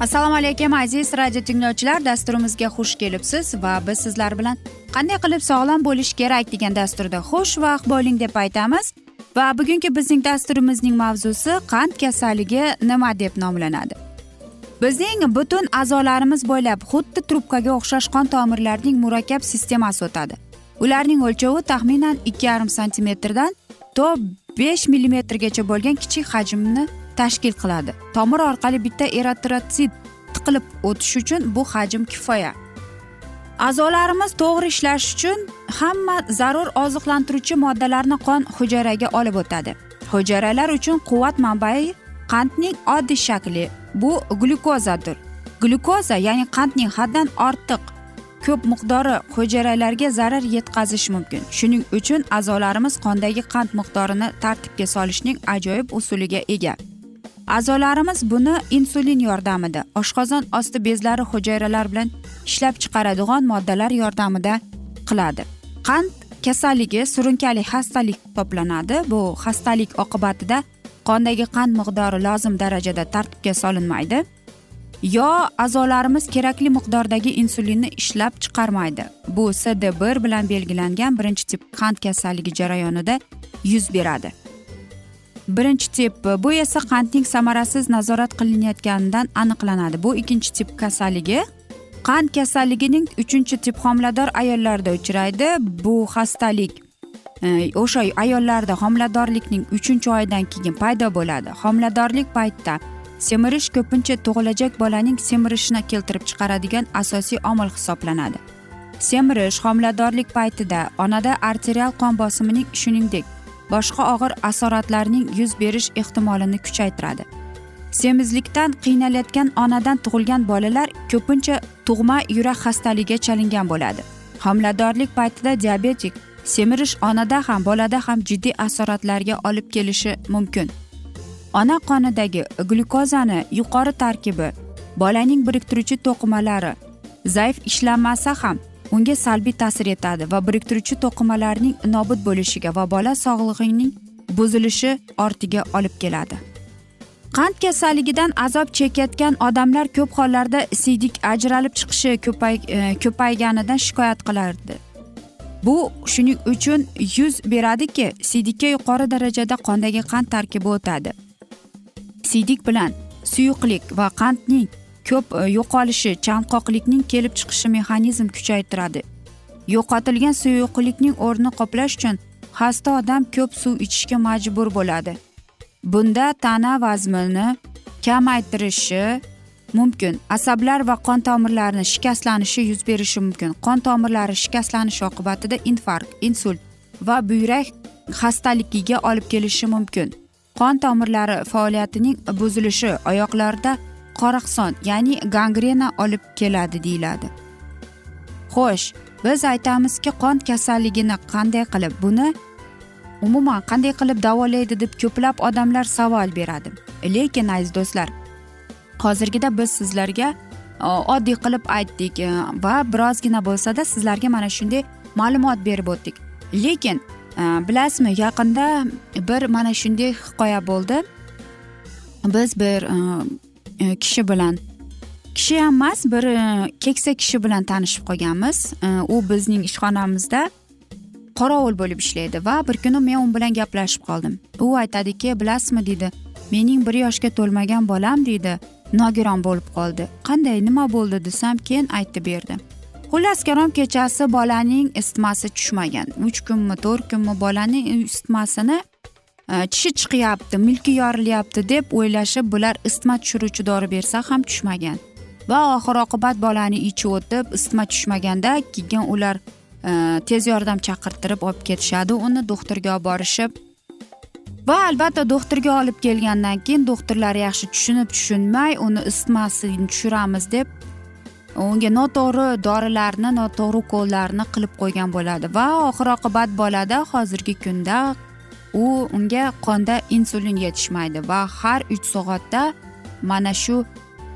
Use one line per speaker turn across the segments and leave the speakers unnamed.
assalomu alaykum aziz radio tinglovchilar. Dasturimizga xush kelibsiz va biz sizlar bilan qanday qilib sog'lom bo'lish kerak degan dasturda xushvaqt bo'ling deb aytamiz. Va bugungi bizning dasturimizning mavzusi qand kasalligi nima deb nomlanadi? Bizning butun a'zolarimiz bo'ylab xuddi trubkaga o'xshash qon tomirlarining murakkab sistemasi o'tadi. Ularning o'lchovi taxminan ikki yarim santimetrdan to besh millimetrgacha bo'lgan kichik hajmni tashkil qiladi. Tomir orqali bitta eritrotsit tiqilib o'tish uchun bu hajm kifoya. A'zolarimiz to'g'ri ishlash uchun hamma zarur oziqlantiruvchi moddalarni qon hujayraga olib o'tadi. Hujayralar uchun quvvat manbai qandning oddiy shakli bu glyukozadir. Glyukoza ya'ni qandning haddan ortiq ko'p miqdori hujayralarga zarar yetkazishi mumkin. Shuning uchun a'zolarimiz qondagi qand miqdorini tartibga solishning ajoyib usuliga ega. A'zolarimiz buni insulin yordamida oshqozon osti bezlari hujayralar bilan ishlab chiqaradigan moddalar yordamida qiladi. Qand kasalligi surunkali xastalik hisoblanadi bu xastalik oqibatida qondagi qand miqdori lozim darajada tartibga solinmaydi yo a'zolarimiz kerakli miqdordagi insulinni ishlab chiqarmaydi. Bu sd bir bilan belgilangan birinchi tip qand kasalligi jarayonida yuz beradi. Birinchi tip bu esa qandning samarasiz nazorat qilinayotganidan aniqlanadi. Bu ikkinchi tip kasalligi. Qand kasalligining uchinchi tip homilador ayollarda uchraydi. Bu xastalik e, o'sha ayollarda homiladorlikning uchinchi oyidan keyin paydo bo'ladi. Homiladorlik paytida semirish ko'pincha tug'ilajak bolaning semirishini keltirib chiqaradigan asosiy omil hisoblanadi. Semirish homiladorlik paytida onada arterial qon bosimining shuningdek boshqa og'ir asoratlarning yuz berish ehtimolini kuchaytiradi. Semizlikdan qiynalayotgan onadan tug'ilgan bolalar ko'pincha tug'ma yurak xastaligiga chalingan bo'ladi. Homiladorlik paytida diabetik semirish onada ham bolada ham jiddiy asoratlarga olib kelishi mumkin. Ona qonidagi glyukozani yuqori tarkibi bolaning biriktiruvchi to'qimalari zaif ishlanmasa ham unga salbiy ta'sir etadi va biriktiruvchi to'qimalarning nobud bo'lishiga va bola sog'lig'ining buzilishi ortiga olib keladi. Qand kasalligidan azob chekayotgan odamlar ko'p hollarda siydik ajralib chiqishi ko'pay e, ko'payganidan shikoyat qilardi. Bu shuning uchun yuz beradiki siydikka yuqori darajada qondagi qand tarkibi o'tadi. Siydik bilan suyuqlik va qandning ko'p e, yo'qolishi chanqoqlikning kelib chiqishi mexanizm kuchaytiradi. Yo'qotilgan suyuqlikning o'rnini qoplash uchun xasta odam ko'p suv ichishga majbur bo'ladi. Bunda tana vazmini kamaytirishi mumkin. Asablar va qon tomirlarini shikastlanishi yuz berishi mumkin. Qon tomirlari shikastlanishi oqibatida infarkt insult va buyrak xastaligiga olib kelishi mumkin. Qon tomirlari faoliyatining buzilishi oyoqlarda qoraqson ya'ni gangrena olib keladi deyiladi. Xo'sh biz aytamizki qon kasalligini qanday qilib buni umuman qanday qilib davolaydi deb ko'plab odamlar savol beradi. Lekin aziz do'stlar hozirgida biz sizlarga oddiy qilib aytdik e, va birozgina bo'lsada sizlarga mana shunday ma'lumot berib o'tdik. Lekin e, bilasizmi yaqinda bir mana shunday hikoya bo'ldi. Biz bir e, E, kishi bilan. Kishi ham emas bir e, keksa kishi bilan tanishib qolganmiz. E, u bizning ishxonamizda qorovul bo'lib ishlaydi va bir kuni men u bilan gaplashib qoldim. U aytadiki bilasizmi? deydi mening bir yoshga to'lmagan bolam deydi nogiron bo'lib qoldi. Qanday nima bo'ldi? desam keyin aytib berdi. Xullas kalom kechasi bolaning isitmasi tushmagan. Uch kunmi to'rt kunmi bolaning isitmasini Э, tishi chiqyapti milki yorilyapti deb o'ylashib bular isitma tushiruvchi dori bersa ham tushmagan. Va oxir oqibat bolani ichi o'tib isitma tushmaganda keyin ular e, tez yordam chaqirtirib olib ketishadi uni doktorga olib borishib. Va albatta doktorga olib kelgandan keyin doktorlar yaxshi tushunib tushunmay uni isitmasini tushiramiz deb unga noto'g'ri dorilarni noto'g'ri ukollarni qilib qo'ygan bo'ladi. Va oxir oqibat bolada hozirgi kunda u unga qonda insulin yetishmaydi va har uch soatda mana shu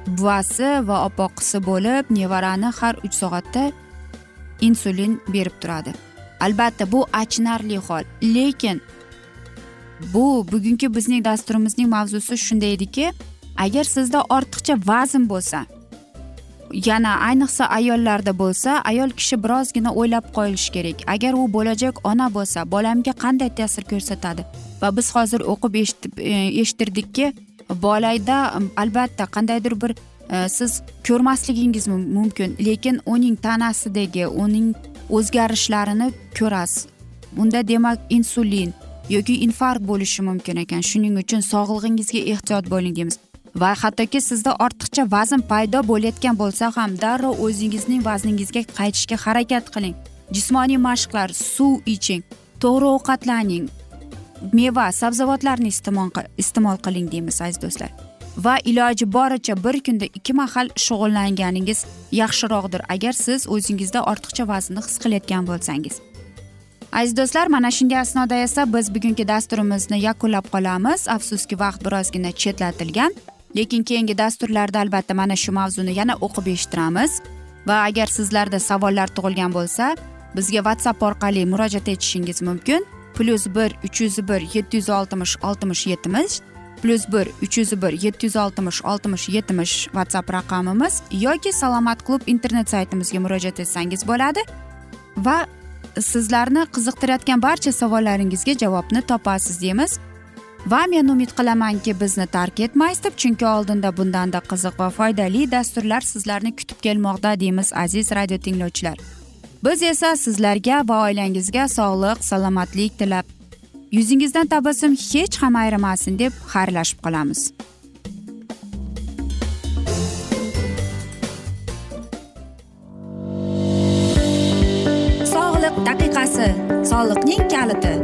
buvasi va opoqisi bo'lib nevarani har uch soatda insulin berib turadi. Albatta bu achinarli hol lekin bu bugungi bizning dasturimizning mavzusi shunday ediki agar sizda ortiqcha vazn bo'lsa yana ayniqsa ayollarda bo'lsa ayol kishi birozgina o'ylab qo'yishi kerak. Agar u bo'lajak ona bo'lsa bolamga qanday ta'sir ko'rsatadi? Va biz hozir o'qib eshitib e, eshittirdikki bolada albatta qandaydir bir e, siz ko'rmasligingiz mumkin. Lekin uning tanasidagi uning o'zgarishlarini ko'rasiz. Unda demak insulin yoki infarkt bo'lishi mumkin ekan. Shuning uchun sog'lig'ingizga ehtiyot bo'ling deymiz. Va hattoki sizda ortiqcha vazn paydo bo'layotgan bo'lsa ham darrov o'zingizning vazningizga qaytishga harakat qiling. Jismoniy mashqlar suv iching to'g'ri ovqatlaning meva sabzavotlarni iste'mol qiling deymiz aziz do'stlar. Va iloji boricha bir kunda ikki mahal shug'ullanganingiz yaxshiroqdir. Agar siz o'zingizda ortiqcha vaznni his qilayotgan bo'lsangiz. Aziz do'stlar mana shunday asnoda esa biz bugungi dasturimizni yakunlab qolamiz. Afsuski vaqt birozgina chetlatilgan. Lekin keyingi dasturlarda albatta mana shu mavzuni yana o'qib eshittiramiz. Va agar sizlarda savollar tug'ilgan bo'lsa bizga whatsapp orqali murojaat etishingiz mumkin. Plyus bir uch yuz bir yetti yuz oltmish oltmish yetmish plyus bir uch yuz bir yetti yuz oltmish oltmish yetmish whatsapp raqamimiz yoki salomat klub internet saytimizga murojaat etsangiz bo'ladi. Va sizlarni qiziqtirayotgan barcha savollaringizga javobni topasiz deymiz. Va men umid qilamanki bizni tark etmaysiz deb chunki oldinda bundanda qiziq va foydali dasturlar sizlarni kutib kelmoqda deymiz aziz radio tinglovchilar. Biz esa sizlarga va oilangizga sog'lik salomatlik tilab yuzingizdan tabassum hech ham ayrimasin deb xayrlashib qolamiz. Soliqning kaliti.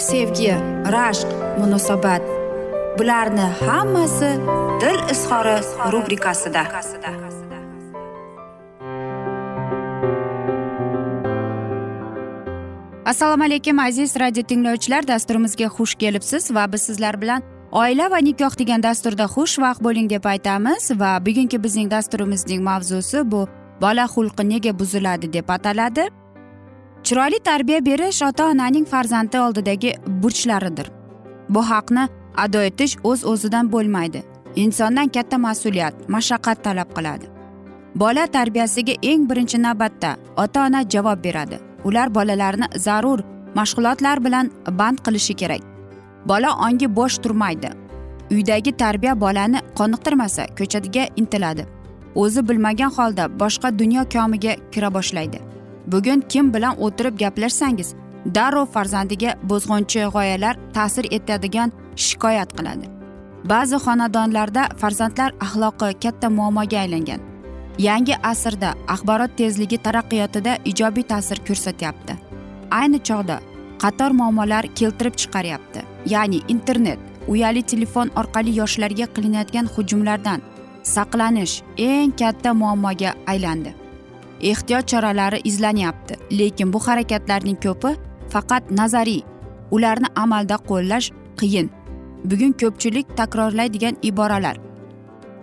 sevgi rashq munosabat. Bularni hammasi dil izhori rubrikasida. Assalomu alaykum aziz radio tinglovchilar. Dasturimizga xush kelibsiz va biz sizlar bilan oila va nikoh degan dasturda xushvaqt bo'ling deb aytamiz. Va bugungi bizning dasturimizning mavzusi bu bola xulqi nega buziladi deb ataladi. Chiroyli tarbiya berish ota onaning farzandi oldidagi burchlaridir. Bu haqni ado etish o'z o'zidan bo'lmaydi. Insondan katta mas'uliyat mashaqqat talab qiladi. Bola tarbiyasiga eng birinchi navbatda ota ona javob beradi. Ular bolalarni zarur mashg'ulotlar bilan band qilishi kerak. Bola ongi bo'sh turmaydi. Uydagi tarbiya bolani qoniqtirmasa ko'chaga intiladi. O'zi bilmagan holda boshqa dunyo komiga kira boshlaydi. Bugun kim bilan o'tirib gaplashsangiz darrov farzandiga bo'zg'unchi g'oyalar ta'sir etadigan shikoyat qiladi. Ba'zi xonadonlarda farzandlar axloqi katta muammoga aylangan. Yangi asrda axborot tezligi taraqqiyotida ijobiy ta'sir ko'rsatyapti. Ayni chog'da qator muammolar keltirib chiqaryapti. Ya'ni internet uyali telefon orqali yoshlarga qilinayotgan hujumlardan saqlanish eng katta muammoga aylandi. Ehtiyot choralari izlanyapti. Lekin bu harakatlarning ko'pi faqat nazariy. Ularni amalda qo'llash qiyin. Bugun ko'pchilik takrorlaydigan iboralar.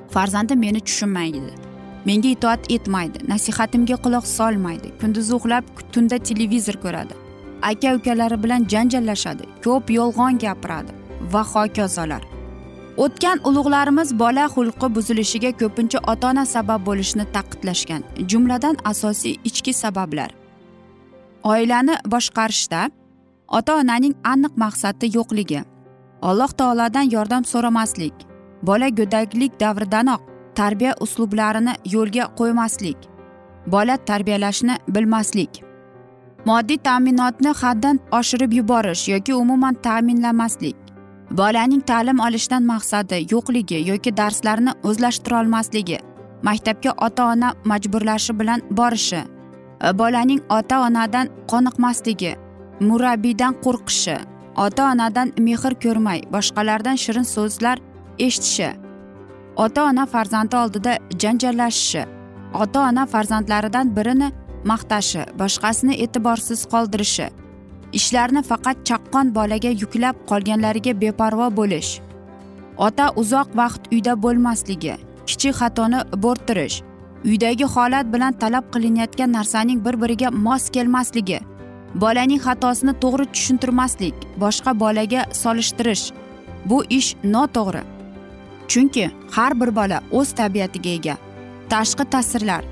Farzandim meni tushunmaydi. Menga itoat etmaydi. Nasihatimga quloq solmaydi. Kunduzi uxlab tunda televizor ko'radi. Aka ukalari bilan janjallashadi. Ko'p yolg'on gapiradi va hokazolar. O'tgan ulug'larimiz bola xulqi buzilishiga ko'pincha ota ona sabab bo'lishini ta'kidlashgan. Jumladan asosiy ichki sabablar. Oilani boshqarishda ota onaning aniq maqsadi yo'qligi alloh taolodan yordam so'ramaslik bola go'daklik davridanoq tarbiya uslublarini yo'lga qo'ymaslik bola tarbiyalashni bilmaslik moddiy ta'minotni haddan oshirib yuborish yoki umuman ta'minlamaslik bolaning ta'lim olishdan maqsadi yo'qligi yoki darslarni o'zlashtirolmasligi maktabga ota ona majburlashi bilan borishi e, bolaning ota onadan qoniqmasligi murabbiydan qo'rqishi ota onadan mehr ko'rmay boshqalardan shirin so'zlar eshitishi ota ona farzandi oldida janjallashishi ota ona farzandlaridan birini maqtashi boshqasini e'tiborsiz qoldirishi ishlarni faqat chaqqon bolaga yuklab qolganlariga beparvo bo'lish ota uzoq vaqt uyda bo'lmasligi kichik xatoni bo'rttirish uydagi holat bilan talab qilinayotgan narsaning bir biriga mos kelmasligi bolaning xatosini to'g'ri tushuntirmaslik boshqa bolaga solishtirish bu ish noto'g'ri. Chunki har bir bola o'z tabiatiga ega tashqi ta'sirlar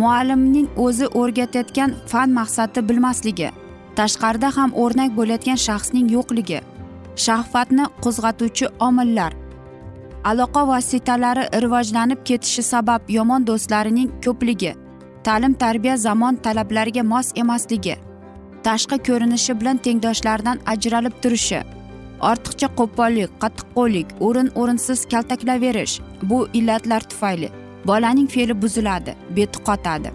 muallimning o'zi o'rgatayotgan fan maqsadi bilmasligi tashqarida ham o'rnak bo'layotgan shaxsning yo'qligi shahvatni qo'zg'atuvchi omillar aloqa vositalari rivojlanib ketishi sabab yomon do'stlarining ko'pligi ta'lim tarbiya zamon talablariga mos emasligi tashqi ko'rinishi bilan tengdoshlaridan ajralib turishi ortiqcha qo'pollik qattiqqo'llik o'rin o'rinsiz kaltaklaverish bu illatlar tufayli bolaning fe'li buziladi beti qotadi.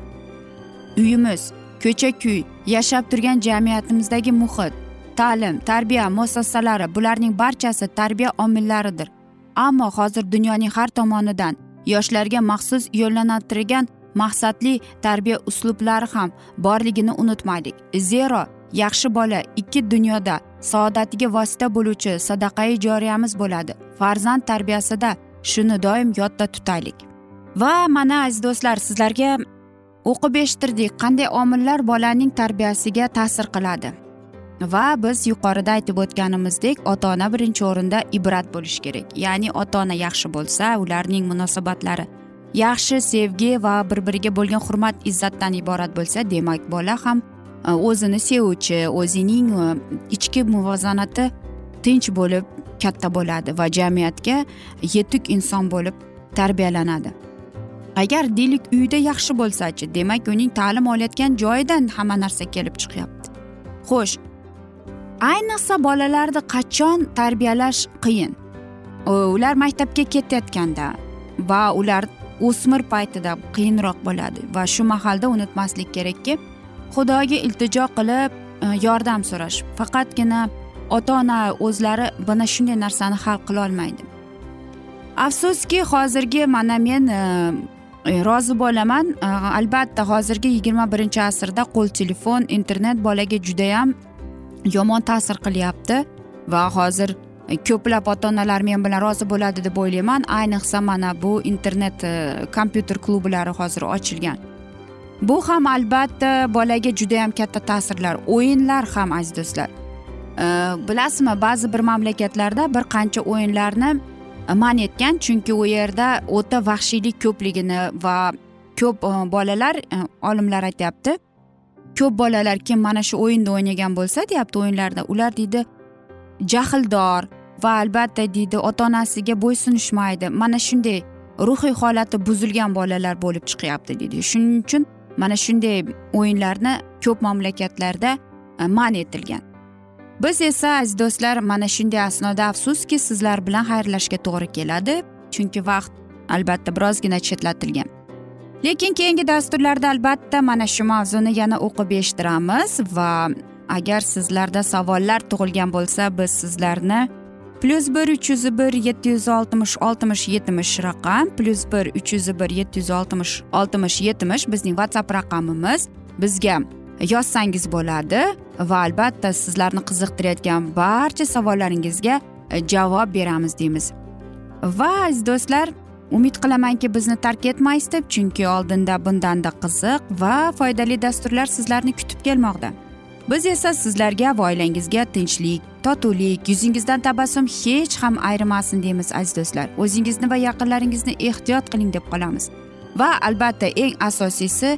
Uyimiz ko'cha kuy yashab turgan jamiyatimizdagi muhit ta'lim tarbiya muassasalari bularning barchasi tarbiya omillaridir. Ammo hozir dunyoning har tomonidan yoshlarga maxsus yo'llantirgan maqsadli tarbiya uslublari ham borligini unutmaylik. Zero yaxshi bola ikki dunyoda saodatiga vosita bo'luvchi sadaqai joriyamiz bo'ladi. Farzand tarbiyasida shuni doim yodda tutaylik. Va mana aziz do'stlar sizlarga o'qib eshittirdik qanday omillar bolaning tarbiyasiga ta'sir qiladi. Va biz yuqorida aytib o'tganimizdek ota ona birinchi o'rinda ibrat bo'lishi kerak. Ya'ni ota ona yaxshi bo'lsa ularning munosabatlari yaxshi sevgi va bir biriga bo'lgan hurmat izzatdan iborat bo'lsa demak bola ham e, o'zini sevuvchi o'zining e, ichki muvozanati tinch bo'lib katta bo'ladi va jamiyatga yetuk inson bo'lib tarbiyalanadi. Agar deylik uyda yaxshi bo'lsachi demak uning ta'lim olayotgan joyidan hamma narsa kelib chiqyapti. Xo'sh ayniqsa bolalarni qachon tarbiyalash qiyin? Ular maktabga ketayotganda va ular o'smir paytida qiyinroq bo'ladi va shu mahalda unutmaslik kerakki xudoga iltijo qilib e, yordam so'rash. Faqatgina ota ona o'zlari mana shunday narsani hal qilolmaydi. Afsuski hozirgi mana men e, E, rozi bo'laman. E, albatta hozirgi yigirma birinchi asrda qo'l telefon internet bolaga judayam yomon ta'sir qilyapti va hozir ko'plab ota onalar men bilan rozi bo'ladi deb o'ylayman. Ayniqsa mana bu internet e, kompyuter klublari hozir ochilgan. Bu ham albatta bolaga judayam katta ta'sirlar o'yinlar ham aziz do'stlar. Bilasizmi ba'zi bir mamlakatlarda bir qancha o'yinlarni man etgan chunki u yerda o'ta vahshiylik ko'pligini va ko'p e, bolalar e, olimlar aytyapti. Ko'p bolalar kim mana shu o'yinda o'ynagan bo'lsa deyapti o'yinlarda ular deydi jahldor va albatta deydi ota onasiga bo'ysunishmaydi. Mana shunday ruhiy holati buzilgan bolalar bo'lib chiqyapti deydi. Shuning uchun mana shunday o'yinlarni ko'p mamlakatlarda e, man etilgan. Biz esa aziz do'stlar mana shunday asnoda afsuski sizlar bilan xayrlashishga to'g'ri keladi chunki vaqt albatta birozgina chetlatilgan. Lekin keyingi dasturlarda albatta mana shu mavzuni yana o'qib eshittiramiz va agar sizlarda savollar tug'ilgan bo'lsa biz sizlarni plyus bir uch yuz bir yetti yuz oltmish oltmish yetmish raqam plyus bir uch yuz bir yetti yuz oltmish oltmish yetmish bizning whatsapp raqamimiz bizga yozsangiz bo'ladi va albatta sizlarni qiziqtirayotgan barcha savollaringizga e, javob beramiz deymiz. Va aziz do'stlar umid qilamanki bizni tark etmaysiz deb chunki oldinda bundanda qiziq va foydali dasturlar sizlarni kutib kelmoqda. Biz esa sizlarga va oilangizga tinchlik totuvlik yuzingizdan tabassum hech ham ayrimasin deymiz aziz do'stlar. O'zingizni va yaqinlaringizni ehtiyot qiling deb qolamiz. Va albatta eng asosiysi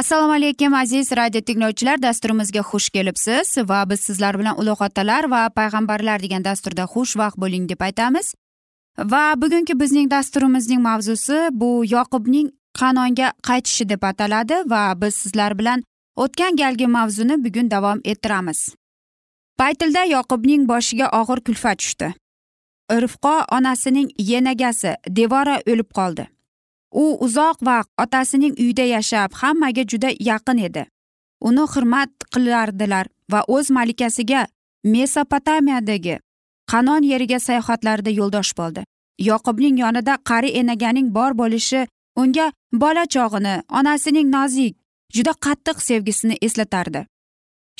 Assalomu alaykum aziz radio tinglovchilar. Dasturimizga xush kelibsiz va biz sizlar bilan ulug' otalar va payg'ambarlar degan dasturda xushvaqt bo'ling deb aytamiz. Va bugungi bizning dasturimizning mavzusi bu yoqubning qanonga qaytishi deb ataladi va biz sizlar bilan o'tgan galgi mavzuni bugun davom ettiramiz. Paytilda yoqubning boshiga og'ir kulfat tushdi. Rifqo onasining yenagasi devora o'lib qoldi. U uzoq vaqt otasining uyida yashab hammaga juda yaqin edi. Uni hurmat qilardilar va o'z malikasiga mesopotamiyadagi qanon yeriga sayohatlarida yo'ldosh bo'ldi. Yoqubning yonida qari enaganing bor bo'lishi unga bola chog'ini onasining nozik juda qattiq sevgisini eslatardi.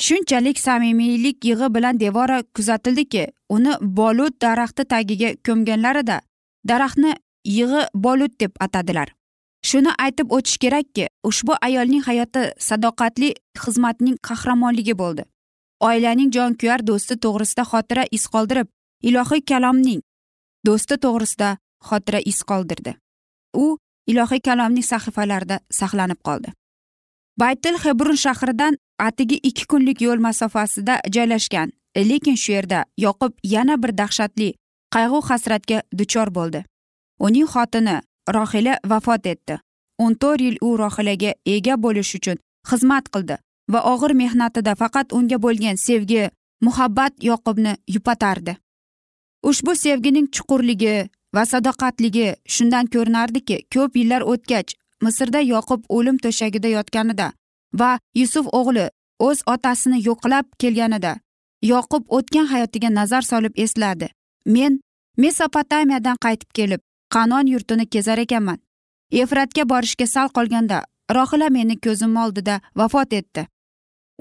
Shunchalik samimiylik yig'i bilan devora kuzatildiki uni bolut daraxti tagiga ko'mganlarida daraxtni yig'i bolut deb atadilar. Shuni aytib o'tish kerakki ushbu ayolning hayoti sadoqatli xizmatning qahramonligi bo'ldi. Oilaning jonkuyar do'sti to'g'risida xotira iz qoldirib ilohiy kalomning do'sti to'g'risida xotira iz qoldirdi. U ilohiy kalomning sahifalarida saqlanib qoldi. Baytil hebrun shahridan atigi ikki kunlik yo'l masofasida joylashgan lekin shu yerda yoqub yana bir dahshatli qayg'u hasratga duchor bo'ldi. Uning xotini rohila vafot etdi. O'n to'rt yil u rohilaga ega bo'lish uchun xizmat qildi va og'ir mehnatida faqat unga bo'lgan sevgi muhabbat yoqubni yupatardi. Ushbu sevgining chuqurligi va sadoqatligi shundan ko'rinardiki ko'p yillar o'tgach misrda yoqub o'lim to'shagida yotganida va yusuf o'g'li o'z otasini yo'qlab kelganida yoqub o'tgan hayotiga nazar solib esladi. Men mesopotamiyadan qaytib kelib qanon yurtini kezar ekanman. Efratga borishga sal qolganda rohila meni ko'zim oldida vafot etdi.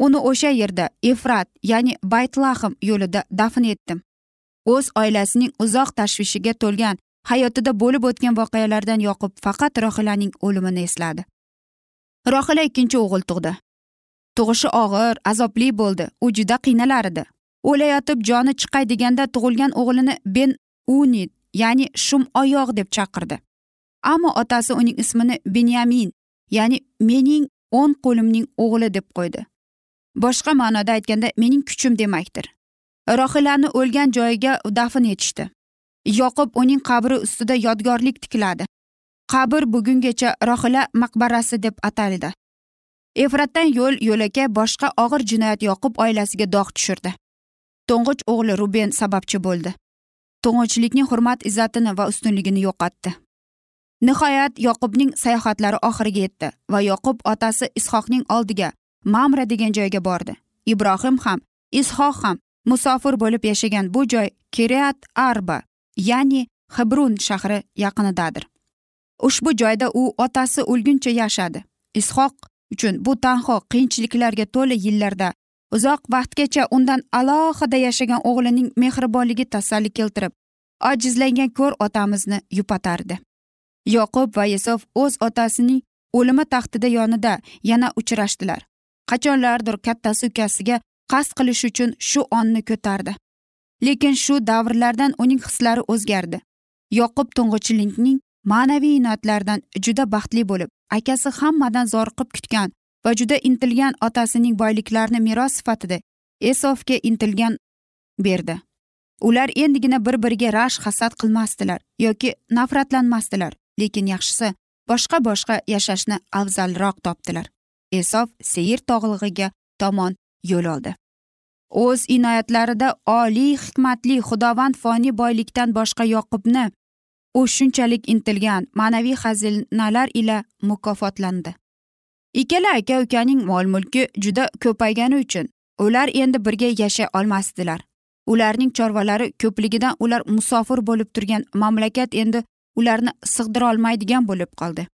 Uni o'sha yerda efrat ya'ni baytlahm yo'lida dafn etdim. O'z oilasining uzoq tashvishiga to'lgan hayotida bo'lib o'tgan voqealardan yoqib faqat rohilaning o'limini esladi. Rohila ikkinchi o'g'il tug'di. Tug'ishi og'ir azobli bo'ldi u juda qiynalar edi o'layotib joni chiqay deganda tug'ilgan o'g'lini ben unid ya'ni shum oyoq deb chaqirdi. Ammo otasi uning ismini benyamin ya'ni mening o'ng qo'limning o'g'li deb qo'ydi. Boshqa ma'noda aytganda mening kuchim demakdir. Rohilani o'lgan joyiga dafn etishdi. Yoqub uning qabri ustida yodgorlik tikladi. Qabr bugungacha rohila maqbarasi deb ataldi. Efratdan yo'l yo'lakay boshqa og'ir jinoyat yoqub oilasiga dog' tushirdi. To'ng'ich o'g'li ruben sababchi bo'ldi. To'ng'ichlikning hurmat izzatini va ustunligini yo'qotdi. Nihoyat yoqubning sayohatlari oxiriga yetdi va yoqub otasi ishoqning oldiga mamra degan joyga bordi. Ibrohim ham ishoq ham musofir bo'lib yashagan bu joy kiriat arba ya'ni hibrun shahri yaqinidadir. Ushbu joyda u otasi o'lguncha yashadi. Ishoq uchun bu tanho qiyinchiliklarga to'la yillarda uzoq vaqtgacha undan alohida yashagan o'g'lining mehribonligi tasalli keltirib ojizlangan ko'r otamizni yupatardi. Yoqub va isof o'z otasining o'limi taxtida yonida yana uchrashdilar. Qachonlardir kattasi ukasiga qasd qilish uchun shu onni ko'tardi. Lekin shu davrlardan uning hislari o'zgardi. Yoqub to'ng'ichilikning ma'naviy inoyatlaridan juda baxtli bo'lib akasi hammadan zoriqib kutgan va juda intilgan otasining boyliklarini meros sifatida esofga intilgan berdi. Ular endigina bir biriga rashk hasad qilmasdilar yoki nafratlanmasdilar lekin yaxshisi boshqa boshqa yashashni afzalroq topdilar. Esof seyr tog'lig'iga tomon yo'l oldi. O'z inoyatlarida oliy hikmatli xudovand foniy boylikdan boshqa yoqubni u shunchalik intilgan ma'naviy xazinalar ila mukofotlandi. Ikkala aka ukaning mol mulki juda ko'paygani uchun ular endi birga yashay olmasdilar. Ularning chorvalari ko'pligidan ular musofir bo'lib turgan mamlakat endi ularni sig'dirolmaydigan bo'lib qoldi.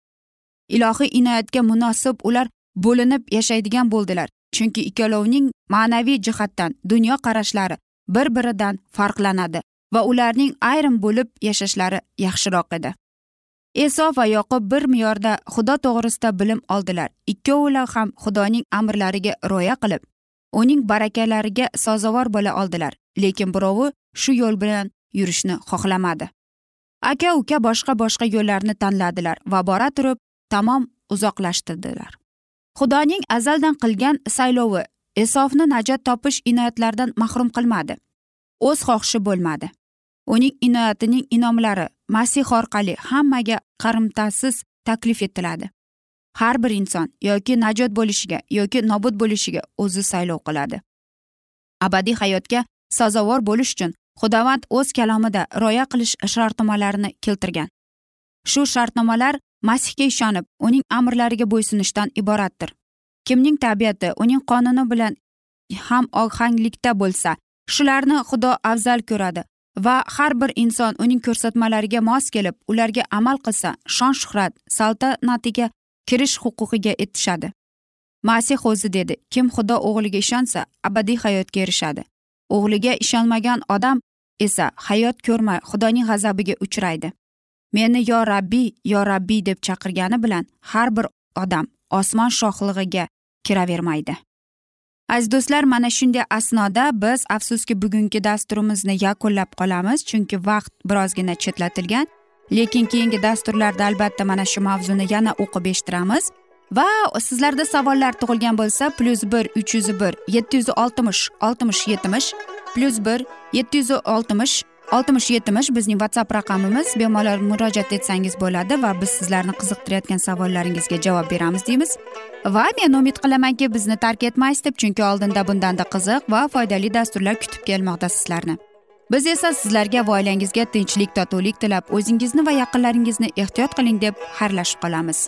Ilohiy inoyatga munosib ular bo'linib yashaydigan bo'ldilar chunki ikkalovning ma'naviy jihatdan dunyo qarashlari bir biridan farqlanadi va ularning ayrim bo'lib yashashlari yaxshiroq edi. Eso va yoqub bir me'yorda xudo to'g'risida bilim oldilar. Ikkovilar ham xudoning amrlariga rioya qilib uning barakalariga sazovor bo'la oldilar. Lekin birovi shu yo'l bilan yurishni xohlamadi. Aka uka boshqa boshqa yo'llarni tanladilar va bora turib tamom uzoqlashtirdilar. Xudoning azaldan qilgan saylovi esofni najot topish inoyatlaridan mahrum qilmadi. O'z xohishi bo'lmadi. Uning inoyatining inomlari masih orqali hammaga qarimtasiz taklif etiladi. Har bir inson yoki najot bo'lishiga yoki nobud bo'lishiga o'zi saylov qiladi. Abadiy hayotga sazovor bo'lish uchun xudovand o'z kalomida rioya qilish shartnomalarini keltirgan. Shu shartnomalar masihga ishonib uning amrlariga bo'ysunishdan iboratdir. Kimning tabiati uning qonuni bilan ham ohanglikda bo'lsa shularni xudo afzal ko'radi. Va har bir inson uning ko'rsatmalariga mos kelib ularga amal qilsa shon shuhrat saltanatiga kirish huquqiga etishadi masih o'zi dedi kim xudo o'g'liga ishonsa abadiy hayotga erishadi. O'g'liga ishonmagan odam esa hayot ko'rmay xudoning g'azabiga uchraydi. Meni yo rabbiy yo rabbiy deb chaqirgani bilan har bir odam osmon shohlig'iga kiravermaydi. Aziz do'stlar mana shunday asnoda biz afsuski bugungi dasturimizni yakunlab qolamiz chunki vaqt birozgina chetlatilgan. Lekin keyingi dasturlarda albatta mana shu mavzuni yana o'qib eshittiramiz. Va sizlarda savollar tug'ilgan bo'lsa plyus bir uch yuz bir yetti yuz oltmish oltmish yetmish plyus bir yetti yuz oltmish oltmish yetmish bizning whatsapp raqamimiz bemalol murojaat etsangiz bo'ladi va biz sizlarni qiziqtirayotgan savollaringizga javob beramiz deymiz. Va men umid qilamanki bizni tark etmaysiz deb chunki oldinda bundanda qiziq va foydali dasturlar kutib kelmoqda sizlarni. Biz esa sizlarga va oilangizga tinchlik totuvlik tilab o'zingizni va yaqinlaringizni ehtiyot qiling deb xayrlashib qolamiz.